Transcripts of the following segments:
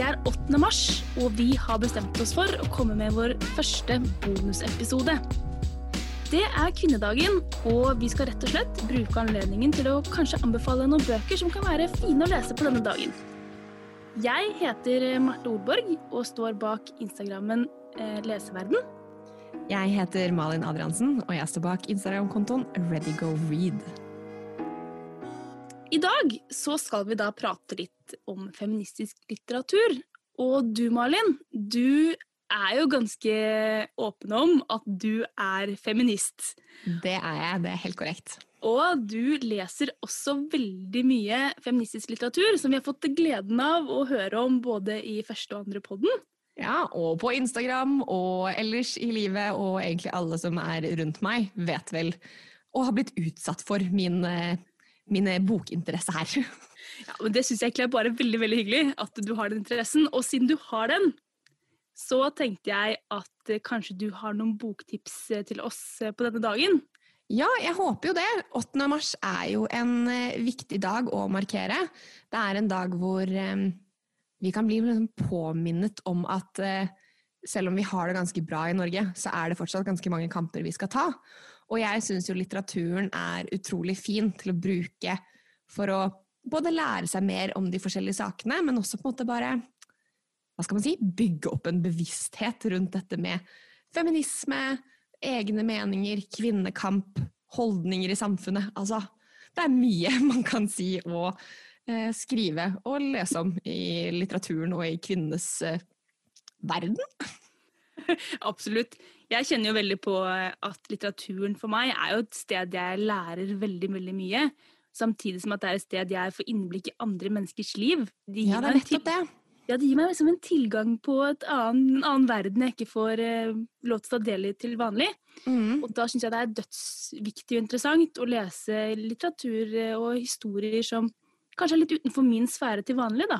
Det er 8. mars, og vi har bestemt oss for å komme med vår første bonusepisode. Det er kvinnedagen, og vi skal rett og slett bruke anledningen til å kanskje anbefale noen bøker som kan være fine å lese på denne dagen. Jeg heter Marte Olborg og står bak Instagrammen eh, Leseverden. Jeg heter Malin Adriansen, og jeg står bak Instagram-kontoen ReadyGoRead. I dag så skal vi da prate litt om feministisk litteratur. Og du, Malin, du er jo ganske åpen om at du er feminist. Det er jeg, det er helt korrekt. Og du leser også veldig mye feministisk litteratur, som vi har fått gleden av å høre om både i første og andre podden. Ja, og på Instagram og ellers i livet, og egentlig alle som er rundt meg, vet vel og har blitt utsatt for min min bokinteresse her. Ja, men Det syns jeg egentlig er bare veldig veldig hyggelig at du har den interessen. Og siden du har den, så tenkte jeg at eh, kanskje du har noen boktips eh, til oss eh, på denne dagen? Ja, jeg håper jo det. 8. mars er jo en viktig dag å markere. Det er en dag hvor vi kan bli liksom påminnet om at selv om vi har det ganske bra i Norge, så er det fortsatt ganske mange kamper vi skal ta. Og jeg syns jo litteraturen er utrolig fin til å bruke for å både lære seg mer om de forskjellige sakene, men også på en måte bare hva skal man si, bygge opp en bevissthet rundt dette med feminisme, egne meninger, kvinnekamp, holdninger i samfunnet. Altså, det er mye man kan si og eh, skrive og lese om i litteraturen og i kvinnenes eh, verden. Absolutt. Jeg kjenner jo veldig på at litteraturen for meg er jo et sted jeg lærer veldig, veldig mye. Samtidig som at det er et sted jeg får innblikk i andre menneskers liv. De ja, det er nettopp det. Ja, det gir meg liksom en tilgang på annen, en annen verden jeg ikke får uh, lov til å ta del i til vanlig. Mm. Og da syns jeg det er dødsviktig og interessant å lese litteratur eh, og historier som kanskje er litt utenfor min sfære til vanlig, da.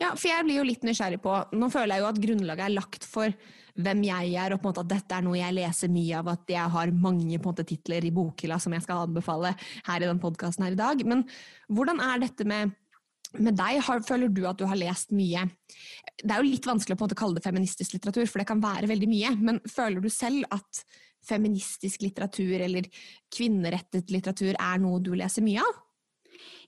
Ja, for jeg blir jo litt nysgjerrig på Nå føler jeg jo at grunnlaget er lagt for hvem jeg er, og på en måte at dette er noe jeg leser mye av, at jeg har mange på en måte titler i bokhylla som jeg skal anbefale her i den podkasten her i dag. Men hvordan er dette med med deg, har, føler du at du har lest mye Det er jo litt vanskelig å på en måte kalle det feministisk litteratur, for det kan være veldig mye. Men føler du selv at feministisk litteratur eller kvinnerettet litteratur er noe du leser mye av?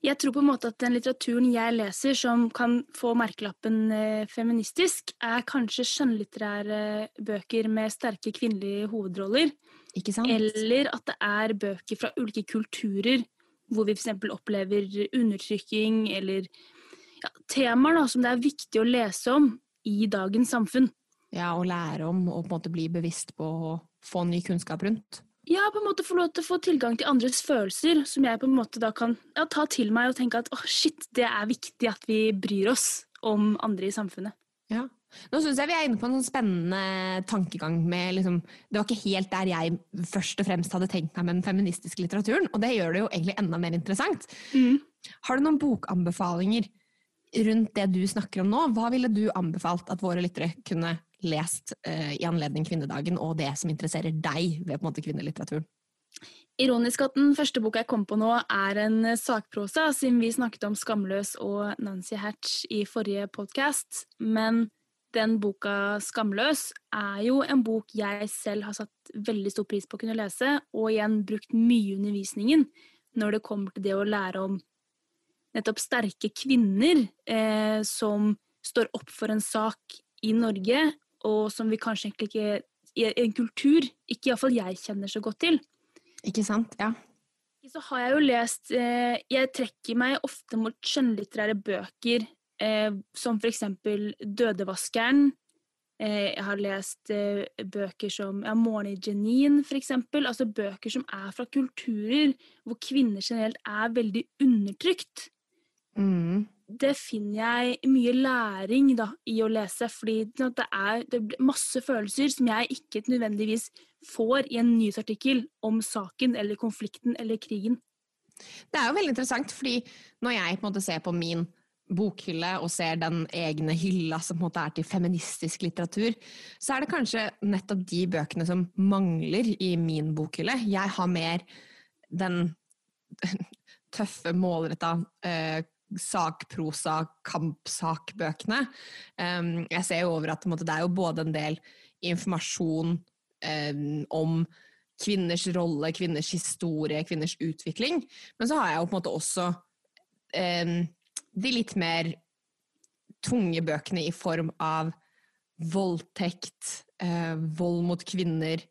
Jeg tror på en måte at den litteraturen jeg leser som kan få merkelappen eh, feministisk, er kanskje skjønnlitterære bøker med sterke kvinnelige hovedroller. Ikke sant? Eller at det er bøker fra ulike kulturer hvor vi f.eks. opplever undertrykking eller ja, temaer da, som det er viktig å lese om i dagens samfunn. Ja, og lære om og på en måte bli bevisst på å få ny kunnskap rundt ja, på en måte få lov til å få tilgang til andres følelser, som jeg på en måte da kan ja, ta til meg og tenke at åh, oh, shit, det er viktig at vi bryr oss om andre i samfunnet. Ja. Nå syns jeg vi er inne på en sånn spennende tankegang med liksom, Det var ikke helt der jeg først og fremst hadde tenkt meg med den feministiske litteraturen, og det gjør det jo egentlig enda mer interessant. Mm. Har du noen bokanbefalinger rundt det du snakker om nå? Hva ville du anbefalt at våre lyttere kunne lest uh, i anledning kvinnedagen, og det som interesserer deg ved måte kvinnelitteraturen? Ironisk at den første boka jeg kom på nå, er en sakprosa, siden vi snakket om Skamløs og Nancy Hatch i forrige podkast. Men den boka Skamløs er jo en bok jeg selv har satt veldig stor pris på å kunne lese, og igjen brukt mye i undervisningen når det kommer til det å lære om nettopp sterke kvinner eh, som står opp for en sak i Norge, og som vi kanskje egentlig ikke i en kultur ikke iallfall jeg kjenner så godt til. Ikke sant, ja. Så har jeg jo lest eh, Jeg trekker meg ofte mot skjønnlitterære bøker eh, som eksempel Dødevaskeren. Eh, jeg har lest eh, bøker som ja, Morgen i Jenin', eksempel. Altså bøker som er fra kulturer hvor kvinner generelt er veldig undertrykt. Mm det finner jeg mye læring da, i å lese, fordi det er, det er, masse følelser som jeg ikke nødvendigvis får i en nyhetsartikkel om saken eller konflikten eller krigen. Det er jo veldig interessant, fordi når jeg på en måte ser på min bokhylle og ser den egne hylla som på en måte er til feministisk litteratur, så er det kanskje nettopp de bøkene som mangler i min bokhylle. Jeg har mer den tøffe, målretta, eh, sakprosa, kampsakbøkene. Um, jeg ser jo over at det er jo både en del informasjon om kvinners rolle, kvinners historie, kvinners utvikling, men så har jeg jo på en måte også de litt mer tunge bøkene i form av voldtekt, uh, vold mot kvinner,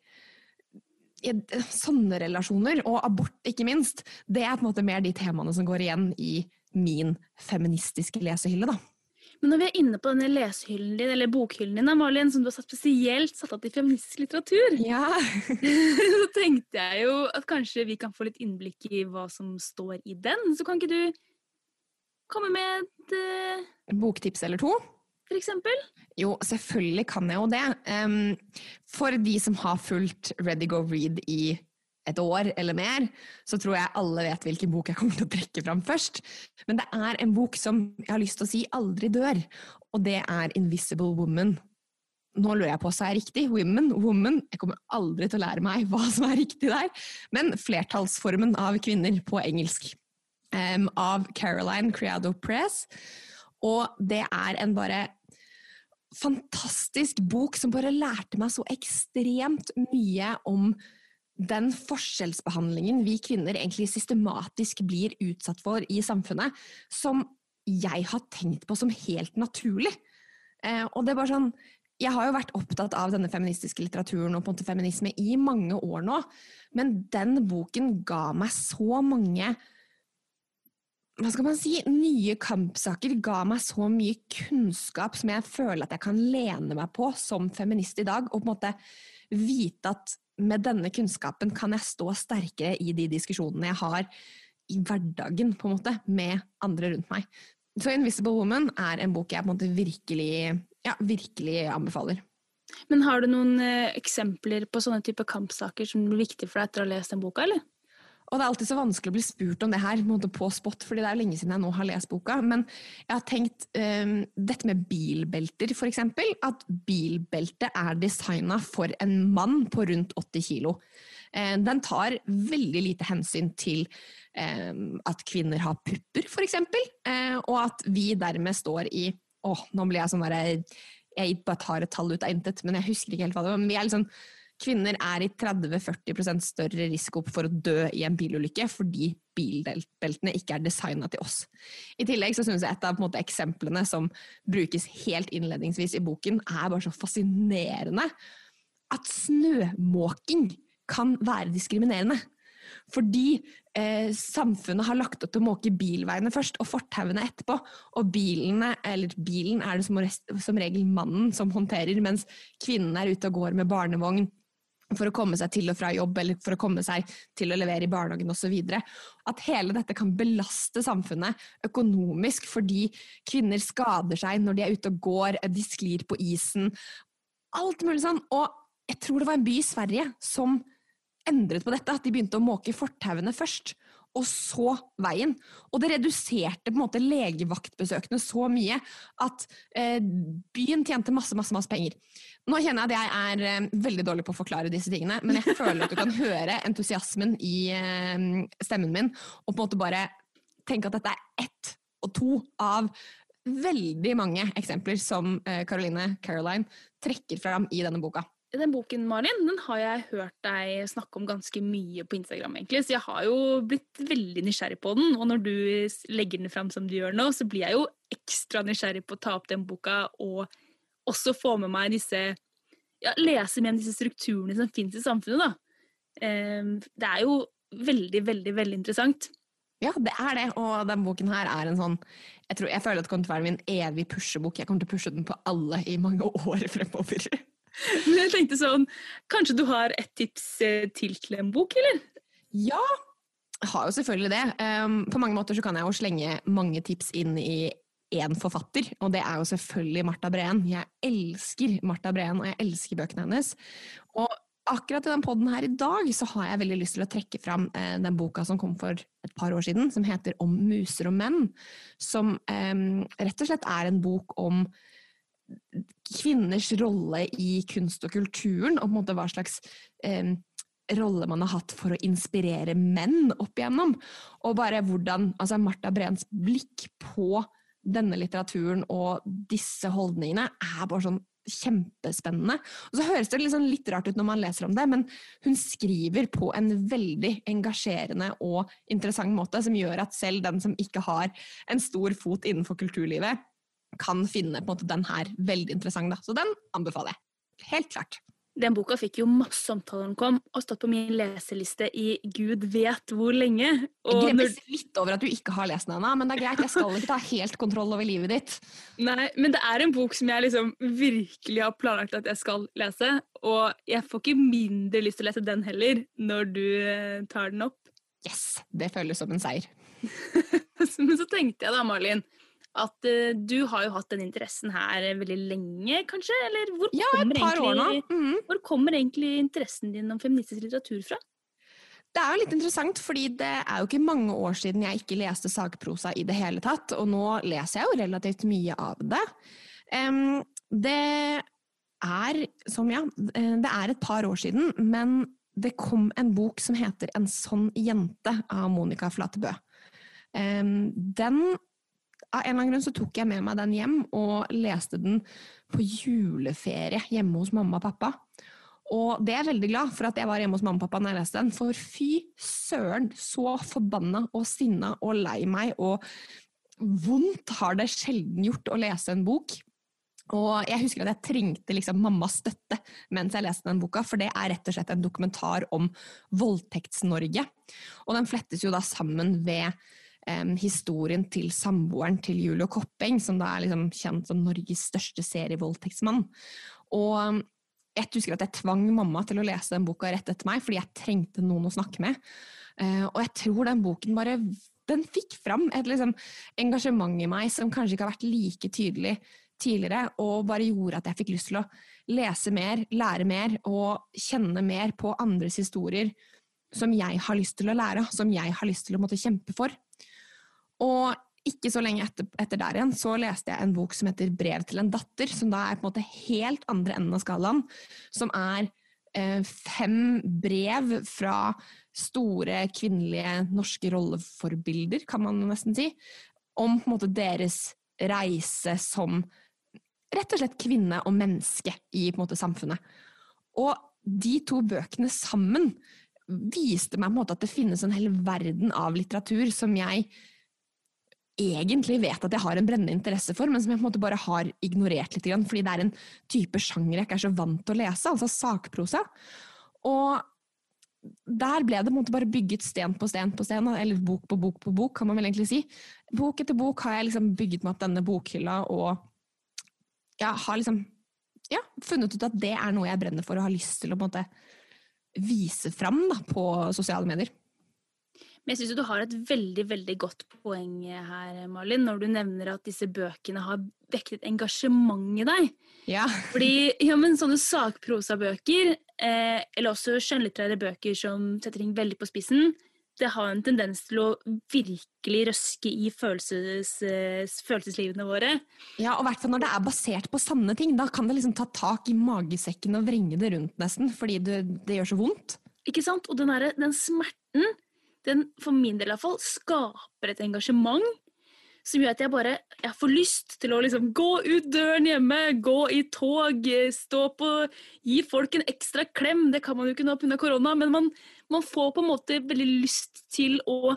sånne relasjoner, og abort ikke minst, det er på en måte mer de temaene som går igjen i min feministiske lesehylle, da. Men når vi er inne på denne lesehyllen din, eller bokhyllen din, Malin, som du har satt spesielt satt av til feministisk litteratur, ja. så tenkte jeg jo at kanskje vi kan få litt innblikk i hva som står i den. Så kan ikke du komme med et uh... Boktips eller to? For eksempel? Jo, selvfølgelig kan jeg jo det. Um, for de som har fulgt Ready Go Read i et år eller mer, så tror jeg alle vet hvilken bok jeg kommer til å trekke fram først. Men det er en bok som jeg har lyst til å si aldri dør, og det er Invisible Woman. Nå lurer jeg på så er riktig. Women, woman. Jeg kommer aldri til å lære meg hva som er riktig der. Men flertallsformen av kvinner på engelsk. Um, av Caroline Criado Press. Og det er en bare fantastisk bok som bare lærte meg så ekstremt mye om den forskjellsbehandlingen vi kvinner egentlig systematisk blir utsatt for i samfunnet, som jeg har tenkt på som helt naturlig. Eh, og det er bare sånn Jeg har jo vært opptatt av denne feministiske litteraturen og på en måte feminisme i mange år nå, men den boken ga meg så mange hva skal man si, nye kampsaker ga meg så mye kunnskap som jeg føler at jeg kan lene meg på som feminist i dag, og på en måte vite at med denne kunnskapen kan jeg stå sterkere i de diskusjonene jeg har i hverdagen, på en måte, med andre rundt meg. Så 'Invisible Woman' er en bok jeg på en måte virkelig, ja, virkelig anbefaler. Men har du noen eh, eksempler på sånne type kampsaker som blir viktige for deg etter å ha lest den boka, eller? Og det er alltid så vanskelig å bli spurt om det her på spot, fordi det er jo lenge siden jeg nå har lest boka. Men jeg har tenkt um, dette med bilbelter, eksempel. At bilbelte er designa for en mann på rundt 80 kilo. Uh, den tar veldig lite hensyn til um, at kvinner har pupper, eksempel. Uh, og at vi dermed står i Å, nå blir jeg sånn derre Jeg bare tar et tall ut av intet, men jeg husker ikke helt hva det var. Men vi er liksom Kvinner er i 30-40% større risiko for å dø i en bilulykke fordi bilbeltene ikke er designa til oss. I tillegg så synes jeg et av måte, eksemplene som brukes helt innledningsvis i boken, er bare så fascinerende. At snømåking kan være diskriminerende. Fordi eh, samfunnet har lagt opp til å måke bilveiene først, og fortauene etterpå. Og bilene, bilen er det som, som regel mannen som håndterer, mens kvinnen er ute og går med barnevogn for å komme seg til og fra jobb eller for å komme seg til å levere i barnehagen osv. At hele dette kan belaste samfunnet økonomisk fordi kvinner skader seg når de er ute og går, de sklir på isen. Alt mulig sånn. Og jeg tror det var en by i Sverige som endret på dette, at de begynte å måke fortauene først og så veien. Og det reduserte på en måte legevaktbesøkene så mye at eh, byen tjente masse, masse, masse penger. Nå kjenner jeg at jeg er eh, veldig dårlig på å forklare disse tingene, men jeg føler at du kan høre entusiasmen i eh, stemmen min, og på en måte bare tenke at dette er ett og to av veldig mange eksempler som Caroline eh, Caroline trekker fram i denne boka den boken, Malin, den har jeg hørt deg snakke om ganske mye på Instagram, egentlig. Så jeg har jo blitt veldig nysgjerrig på den. Og når du legger den fram som du gjør nå, så blir jeg jo ekstra nysgjerrig på å ta opp den boka og også få med meg disse ja, Lese med disse strukturene som fins i samfunnet, da. Ehm, det er jo veldig, veldig, veldig interessant. Ja, det er det, og den boken her er en sånn Jeg, tror, jeg føler at det kommer til å være min evig pushebok. Jeg kommer til å pushe den på alle i mange år fremover. Men jeg tenkte sånn, kanskje du har et tips eh, til til en bok, eller? Ja, jeg har jo selvfølgelig det. Um, på mange måter så kan jeg jo slenge mange tips inn i én forfatter, og det er jo selvfølgelig Marta Breen. Jeg elsker Marta Breen, og jeg elsker bøkene hennes. Og akkurat i den poden her i dag så har jeg veldig lyst til å trekke fram eh, den boka som kom for et par år siden, som heter Om muser og menn. Som eh, rett og slett er en bok om kvinners rolle i kunst og kulturen, og på en måte hva slags eh, rolle man har hatt for å inspirere menn opp igjennom. Og bare hvordan altså Martha Breens blikk på denne litteraturen og disse holdningene er bare sånn kjempespennende. Og så høres det liksom litt rart ut når man leser om det, men hun skriver på en veldig engasjerende og interessant måte, som gjør at selv den som ikke har en stor fot innenfor kulturlivet, kan finne på en måte den her veldig interessant. Da. Så den anbefaler jeg. Helt klart. Den boka fikk jo masse omtaler den kom, og stått på min leseliste i gud vet hvor lenge. Og jeg gremmes litt over at du ikke har lest den ennå, men det er greit, jeg skal ikke ta helt kontroll over livet ditt. Nei, men det er en bok som jeg liksom virkelig har planlagt at jeg skal lese, og jeg får ikke mindre lyst til å lese den heller, når du eh, tar den opp. Yes, det føles som en seier. men så tenkte jeg da, Malin, at uh, du har jo hatt den interessen her veldig lenge, kanskje? Eller hvor, ja, kommer, egentlig, mm -hmm. hvor kommer egentlig interessen din om feministisk litteratur fra? Det er jo litt interessant, fordi det er jo ikke mange år siden jeg ikke leste sakprosa i det hele tatt, og nå leser jeg jo relativt mye av det. Um, det er som, ja, eh, det er et par år siden, men det kom en bok som heter En sånn jente av Monica Flatebø. Um, den av en eller annen grunn så tok jeg med meg den hjem og leste den på juleferie hjemme hos mamma og pappa. Og det er jeg veldig glad for at jeg var hjemme hos mamma og pappa når jeg leste den, for fy søren, så forbanna og sinna og lei meg og vondt har det sjelden gjort å lese en bok. Og jeg husker at jeg trengte liksom mammas støtte mens jeg leste den boka, for det er rett og slett en dokumentar om Voldtekts-Norge. Og den flettes jo da sammen ved historien til samboeren til Julio Koppeng, som da er liksom kjent som Norges største serievoldtektsmann. Og jeg husker at jeg tvang mamma til å lese den boka rett etter meg, fordi jeg trengte noen å snakke med. Uh, og jeg tror den boken bare den fikk fram et liksom, engasjement i meg som kanskje ikke har vært like tydelig tidligere, og bare gjorde at jeg fikk lyst til å lese mer, lære mer og kjenne mer på andres historier som jeg har lyst til å lære, som jeg har lyst til å måtte kjempe for. Og ikke så lenge etter, etter, der igjen så leste jeg en bok som heter 'Brev til en datter', som da er på en måte helt andre enden av skalaen. Som er eh, fem brev fra store kvinnelige norske rolleforbilder, kan man nesten si, om på en måte deres reise som rett og slett kvinne og menneske i på en måte samfunnet. Og de to bøkene sammen viste meg på en måte at det finnes en hel verden av litteratur som jeg egentlig vet at jeg har en brennende interesse for, men som jeg på en måte bare har ignorert litt, fordi det er en type sjanger jeg ikke er så vant til å lese, altså sakprosa. Og der ble det på en måte bare bygget sten på sten på sten, eller bok på bok på bok, kan man vel egentlig si. Bok etter bok har jeg liksom bygget meg opp denne bokhylla, og ja, har liksom ja, funnet ut at det er noe jeg brenner for og har lyst til å på en måte vise fram da, på sosiale medier. Men jeg syns du har et veldig veldig godt poeng her, Malin, når du nevner at disse bøkene har vekket engasjement i deg. Ja. Fordi ja, men sånne sakprosabøker, eh, eller også skjønnlitterære bøker som setter ting veldig på spissen, det har en tendens til å virkelig røske i følelses, eh, følelseslivene våre. Ja, og i hvert fall når det er basert på sanne ting. Da kan det liksom ta tak i magesekken og vrenge det rundt nesten, fordi det, det gjør så vondt. Ikke sant? Og den, der, den smerten den for min del iallfall skaper et engasjement som gjør at jeg bare jeg får lyst til å liksom gå ut døren hjemme, gå i tog, stå på Gi folk en ekstra klem. Det kan man jo ikke nå pga. korona, men man, man, får på en måte veldig lyst til å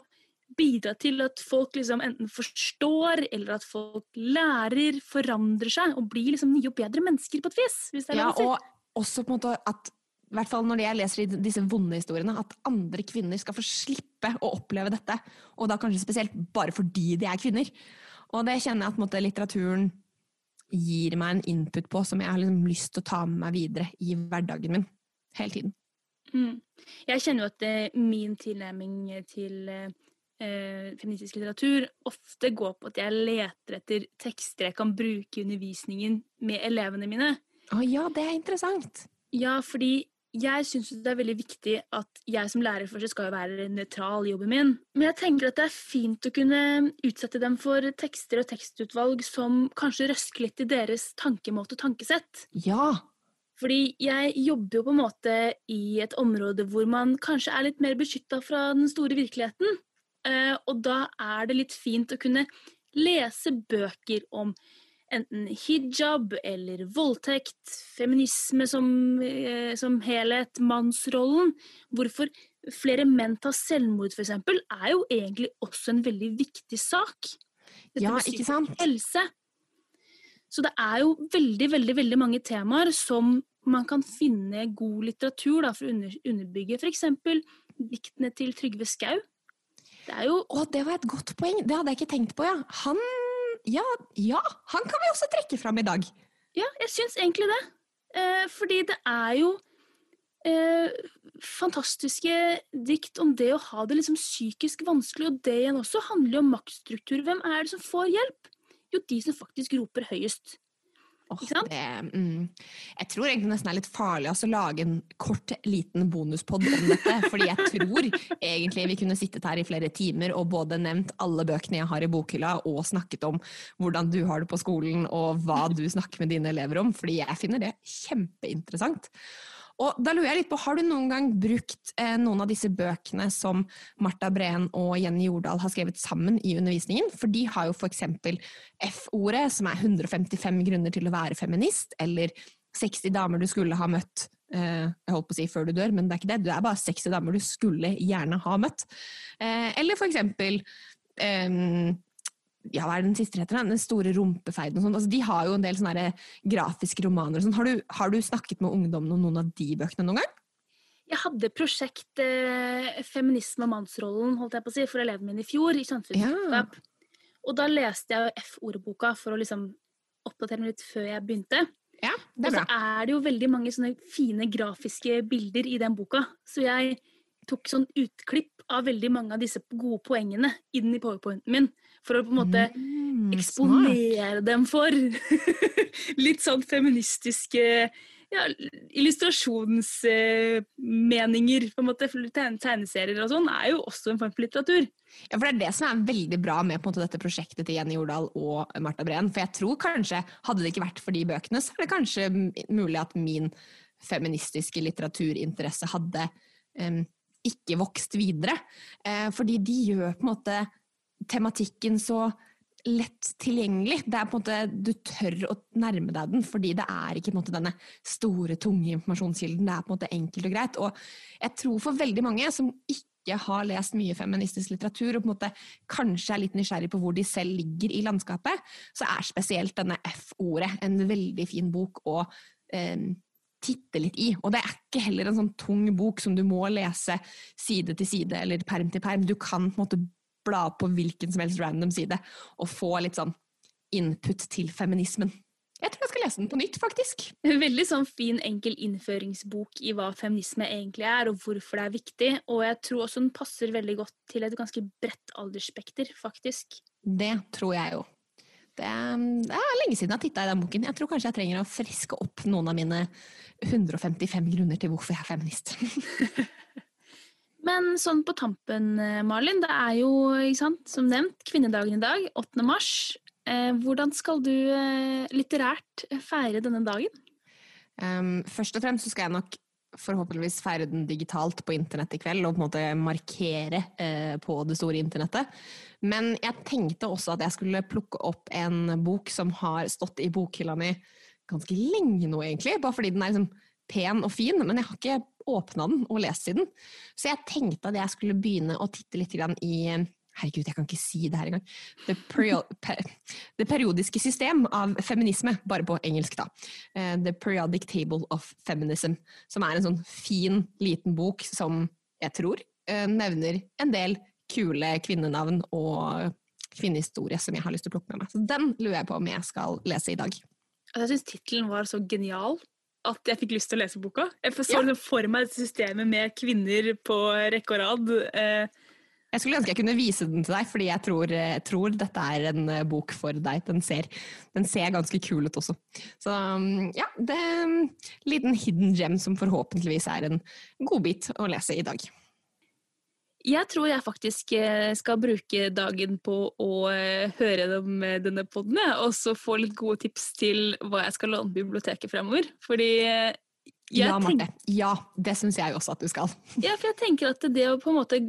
bidra til at folk liksom enten forstår, eller at folk lærer, forandrer seg og blir liksom nye og bedre mennesker på et vis. Ja, og også på en måte at i hvert fall når jeg leser disse vonde historiene, at andre kvinner skal få slippe å oppleve dette. Og da kanskje spesielt bare fordi de er kvinner. Og det kjenner jeg at måte, litteraturen gir meg en input på som jeg har liksom lyst til å ta med meg videre i hverdagen min. Hele tiden. Mm. Jeg kjenner jo at uh, min tilnærming til eh, feministisk litteratur ofte går på at jeg leter etter tekster jeg kan bruke i undervisningen med elevene mine. Å ja, det er interessant. Ja, fordi jeg syns det er veldig viktig at jeg som lærer først skal være nøytral i jobben min. Men jeg tenker at det er fint å kunne utsette dem for tekster og tekstutvalg som kanskje røsker litt i deres tankemåte og tankesett. Ja. Fordi jeg jobber jo på en måte i et område hvor man kanskje er litt mer beskytta fra den store virkeligheten. Eh, og da er det litt fint å kunne lese bøker om enten hijab eller voldtekt, feminisme som, eh, som helhet, mannsrollen. Hvorfor flere menn tar selvmord, f.eks., er jo egentlig også en veldig viktig sak. Dette Ja, ikke sant? Helse. Så det er jo veldig, veldig, veldig mange temaer som man kan finne god litteratur da, for å under, underbygge. F.eks. diktene til Trygve Skau. Det er jo Å, det var et godt poeng! Det hadde jeg ikke tenkt på, ja. Han ja, ja, han kan vi også trekke fram i dag. Ja, jeg syns egentlig det. Eh, fordi det er jo eh, fantastiske dikt om det å ha det liksom psykisk vanskelig, og det igjen også handler om maktstruktur. Hvem er det som får hjelp? Jo, de som faktisk roper høyest. Sant? det, mm, jeg tror egentlig nesten det er litt farlig altså, å lage en kort, liten bonuspod om dette. fordi jeg tror egentlig vi kunne sittet her i flere timer og både nevnt alle bøkene jeg har i bokhylla, og snakket om hvordan du har det på skolen, og hva du snakker med dine elever om. fordi jeg finner det kjempeinteressant. Og da lurer jeg litt på, Har du noen gang brukt eh, noen av disse bøkene som Marta Breen og Jenny Jordal har skrevet sammen i undervisningen? For de har jo f.eks. F-ordet, som er 155 grunner til å være feminist, eller 60 damer du skulle ha møtt eh, jeg holdt på å si før du dør, men det er ikke det. Du er bare 60 damer du skulle gjerne ha møtt. Eh, eller for eksempel eh, ja, hva er den siste heter? Den store rumpefeiden og sånn. Altså, de har jo en del sånne grafiske romaner og sånn. Har, du- har du snakket med ungdommen om noen av de bøkene noen gang? Jeg hadde prosjekt eh, Feminisme og mannsrollen holdt jeg på å si, for elevene mine i fjor, i ja. Og da leste jeg F-ordboka for å liksom oppdatere meg litt før jeg begynte. Ja, det er bra. Og så er det jo veldig mange sånne fine grafiske bilder i den boka. Så jeg tok sånn utklipp av veldig mange av disse gode poengene inn i powerpointen min. For å på en måte Mm, smart. eksponere dem for litt sånn feministiske ja, illustrasjonsmeninger. på en måte, Tegneserier og sånn er jo også en form for litteratur. Ja, for Det er det som er veldig bra med måte, dette prosjektet til Jenny Jordal og Marta Breen. For jeg tror kanskje, hadde det ikke vært for de bøkene, så er det kanskje mulig at min feministiske litteraturinteresse hadde um, ikke vokst videre. Eh, fordi de gjør på en måte tematikken så lett tilgjengelig. Det er på en måte, Du tør å nærme deg den, fordi det er ikke på en måte, denne store, tunge informasjonskilden. Det er på en måte enkelt og greit. Og jeg tror for veldig mange som ikke har lest mye feministisk litteratur, og på en måte kanskje er litt nysgjerrig på hvor de selv ligger i landskapet, så er spesielt denne F-ordet en veldig fin bok å eh, titte litt i. Og det er ikke heller en sånn tung bok som du må lese side til side eller perm til perm. Du kan på en måte bla opp på hvilken som helst random side og få litt sånn input til feminismen. Jeg tror jeg skal lese den på nytt, faktisk. Veldig sånn fin, enkel innføringsbok i hva feminisme egentlig er, og hvorfor det er viktig. Og jeg tror også den passer veldig godt til et ganske bredt aldersspekter, faktisk. Det tror jeg jo. Det er, det er lenge siden jeg har titta i den boken. Jeg tror kanskje jeg trenger å friske opp noen av mine 155 grunner til hvorfor jeg er feminist. Men sånn på tampen, eh, Malin, det er jo, ikke sant, som nevnt, kvinnedagen i dag, 8. mars. Eh, hvordan skal du eh, litterært feire denne dagen? Um, først og fremst så skal jeg nok forhåpentligvis feire den digitalt på internett i kveld, og på en måte markere eh, på det store internettet. Men jeg tenkte også at jeg skulle plukke opp en bok som har stått i bokhylla mi ganske lenge nå, egentlig. Bare fordi den er liksom pen og fin, men jeg har ikke åpna den og lest siden. den. Så jeg tenkte at jeg skulle begynne å titte litt grann i Herregud, jeg kan ikke si det her engang. Det, det periodiske system av feminisme, bare på engelsk, da. Eh, The Periodic Table of Feminism, som er en sånn fin, liten bok som jeg tror eh, nevner en del kule kvinnenavn og kvinnehistorie som jeg har lyst til å plukke med meg. Så den lurer jeg på om jeg skal lese i dag. Altså, Jeg syns tittelen var så genial at jeg fikk lyst til å lese boka. Jeg så Ja. liksom for meg systemet med kvinner på rekke og rad. Eh, Jeg skulle ønske jeg kunne vise den til deg, fordi jeg tror, jeg tror dette er en eh, bok for deg. Den ser, den ser ganske kul ut også. Så um, ja, det er en liten hidden gem som forhåpentligvis er en godbit å lese i dag. Jeg tror jeg faktisk eh, skal bruke dagen på å eh, høre dem denne poden, og så få litt gode tips til hva jeg skal låne biblioteket fremover. Fordi jeg Ja, Marte. Ja, det syns jeg også at du skal. Ja, for jeg tenker at det å på en måte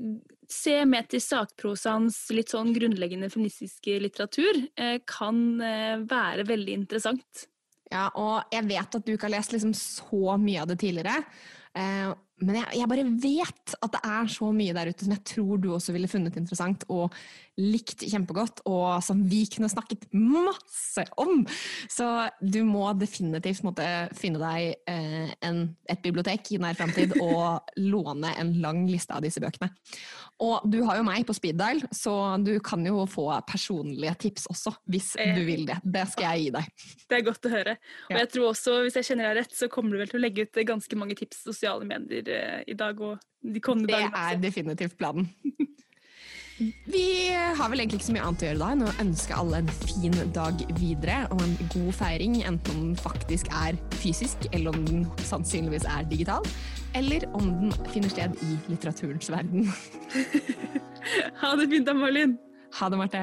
se med til sakprosaens litt sånn grunnleggende feministiske litteratur, eh, kan eh, være veldig interessant. Ja, og jeg vet at du ikke har lest liksom så mye av det tidligere. Men jeg, jeg, bare vet at det er så mye der ute som jeg tror du også ville funnet interessant og likt kjempegodt, og som vi kunne snakket masse om. Så du må definitivt måtte finne deg eh, en, et bibliotek i nær framtid og låne en lang liste av disse bøkene. Og du har jo meg på speed dial, så du kan jo få personlige tips også, hvis Eh. du vil det. Det skal jeg gi deg. Det er godt å høre. Og jeg tror også, hvis jeg kjenner deg rett, så kommer du vel til å legge ut ganske mange tips i sosiale medier eh, i dag og de kommende Det dagene. er definitivt planen. Vi har vel egentlig ikke så mye annet å gjøre da enn å ønske alle en fin dag videre og en god feiring, enten om den faktisk er fysisk, eller om den sannsynligvis er digital, eller om den finner sted i litteraturens verden. Ha det fint da, Malin. Ha det, Marte.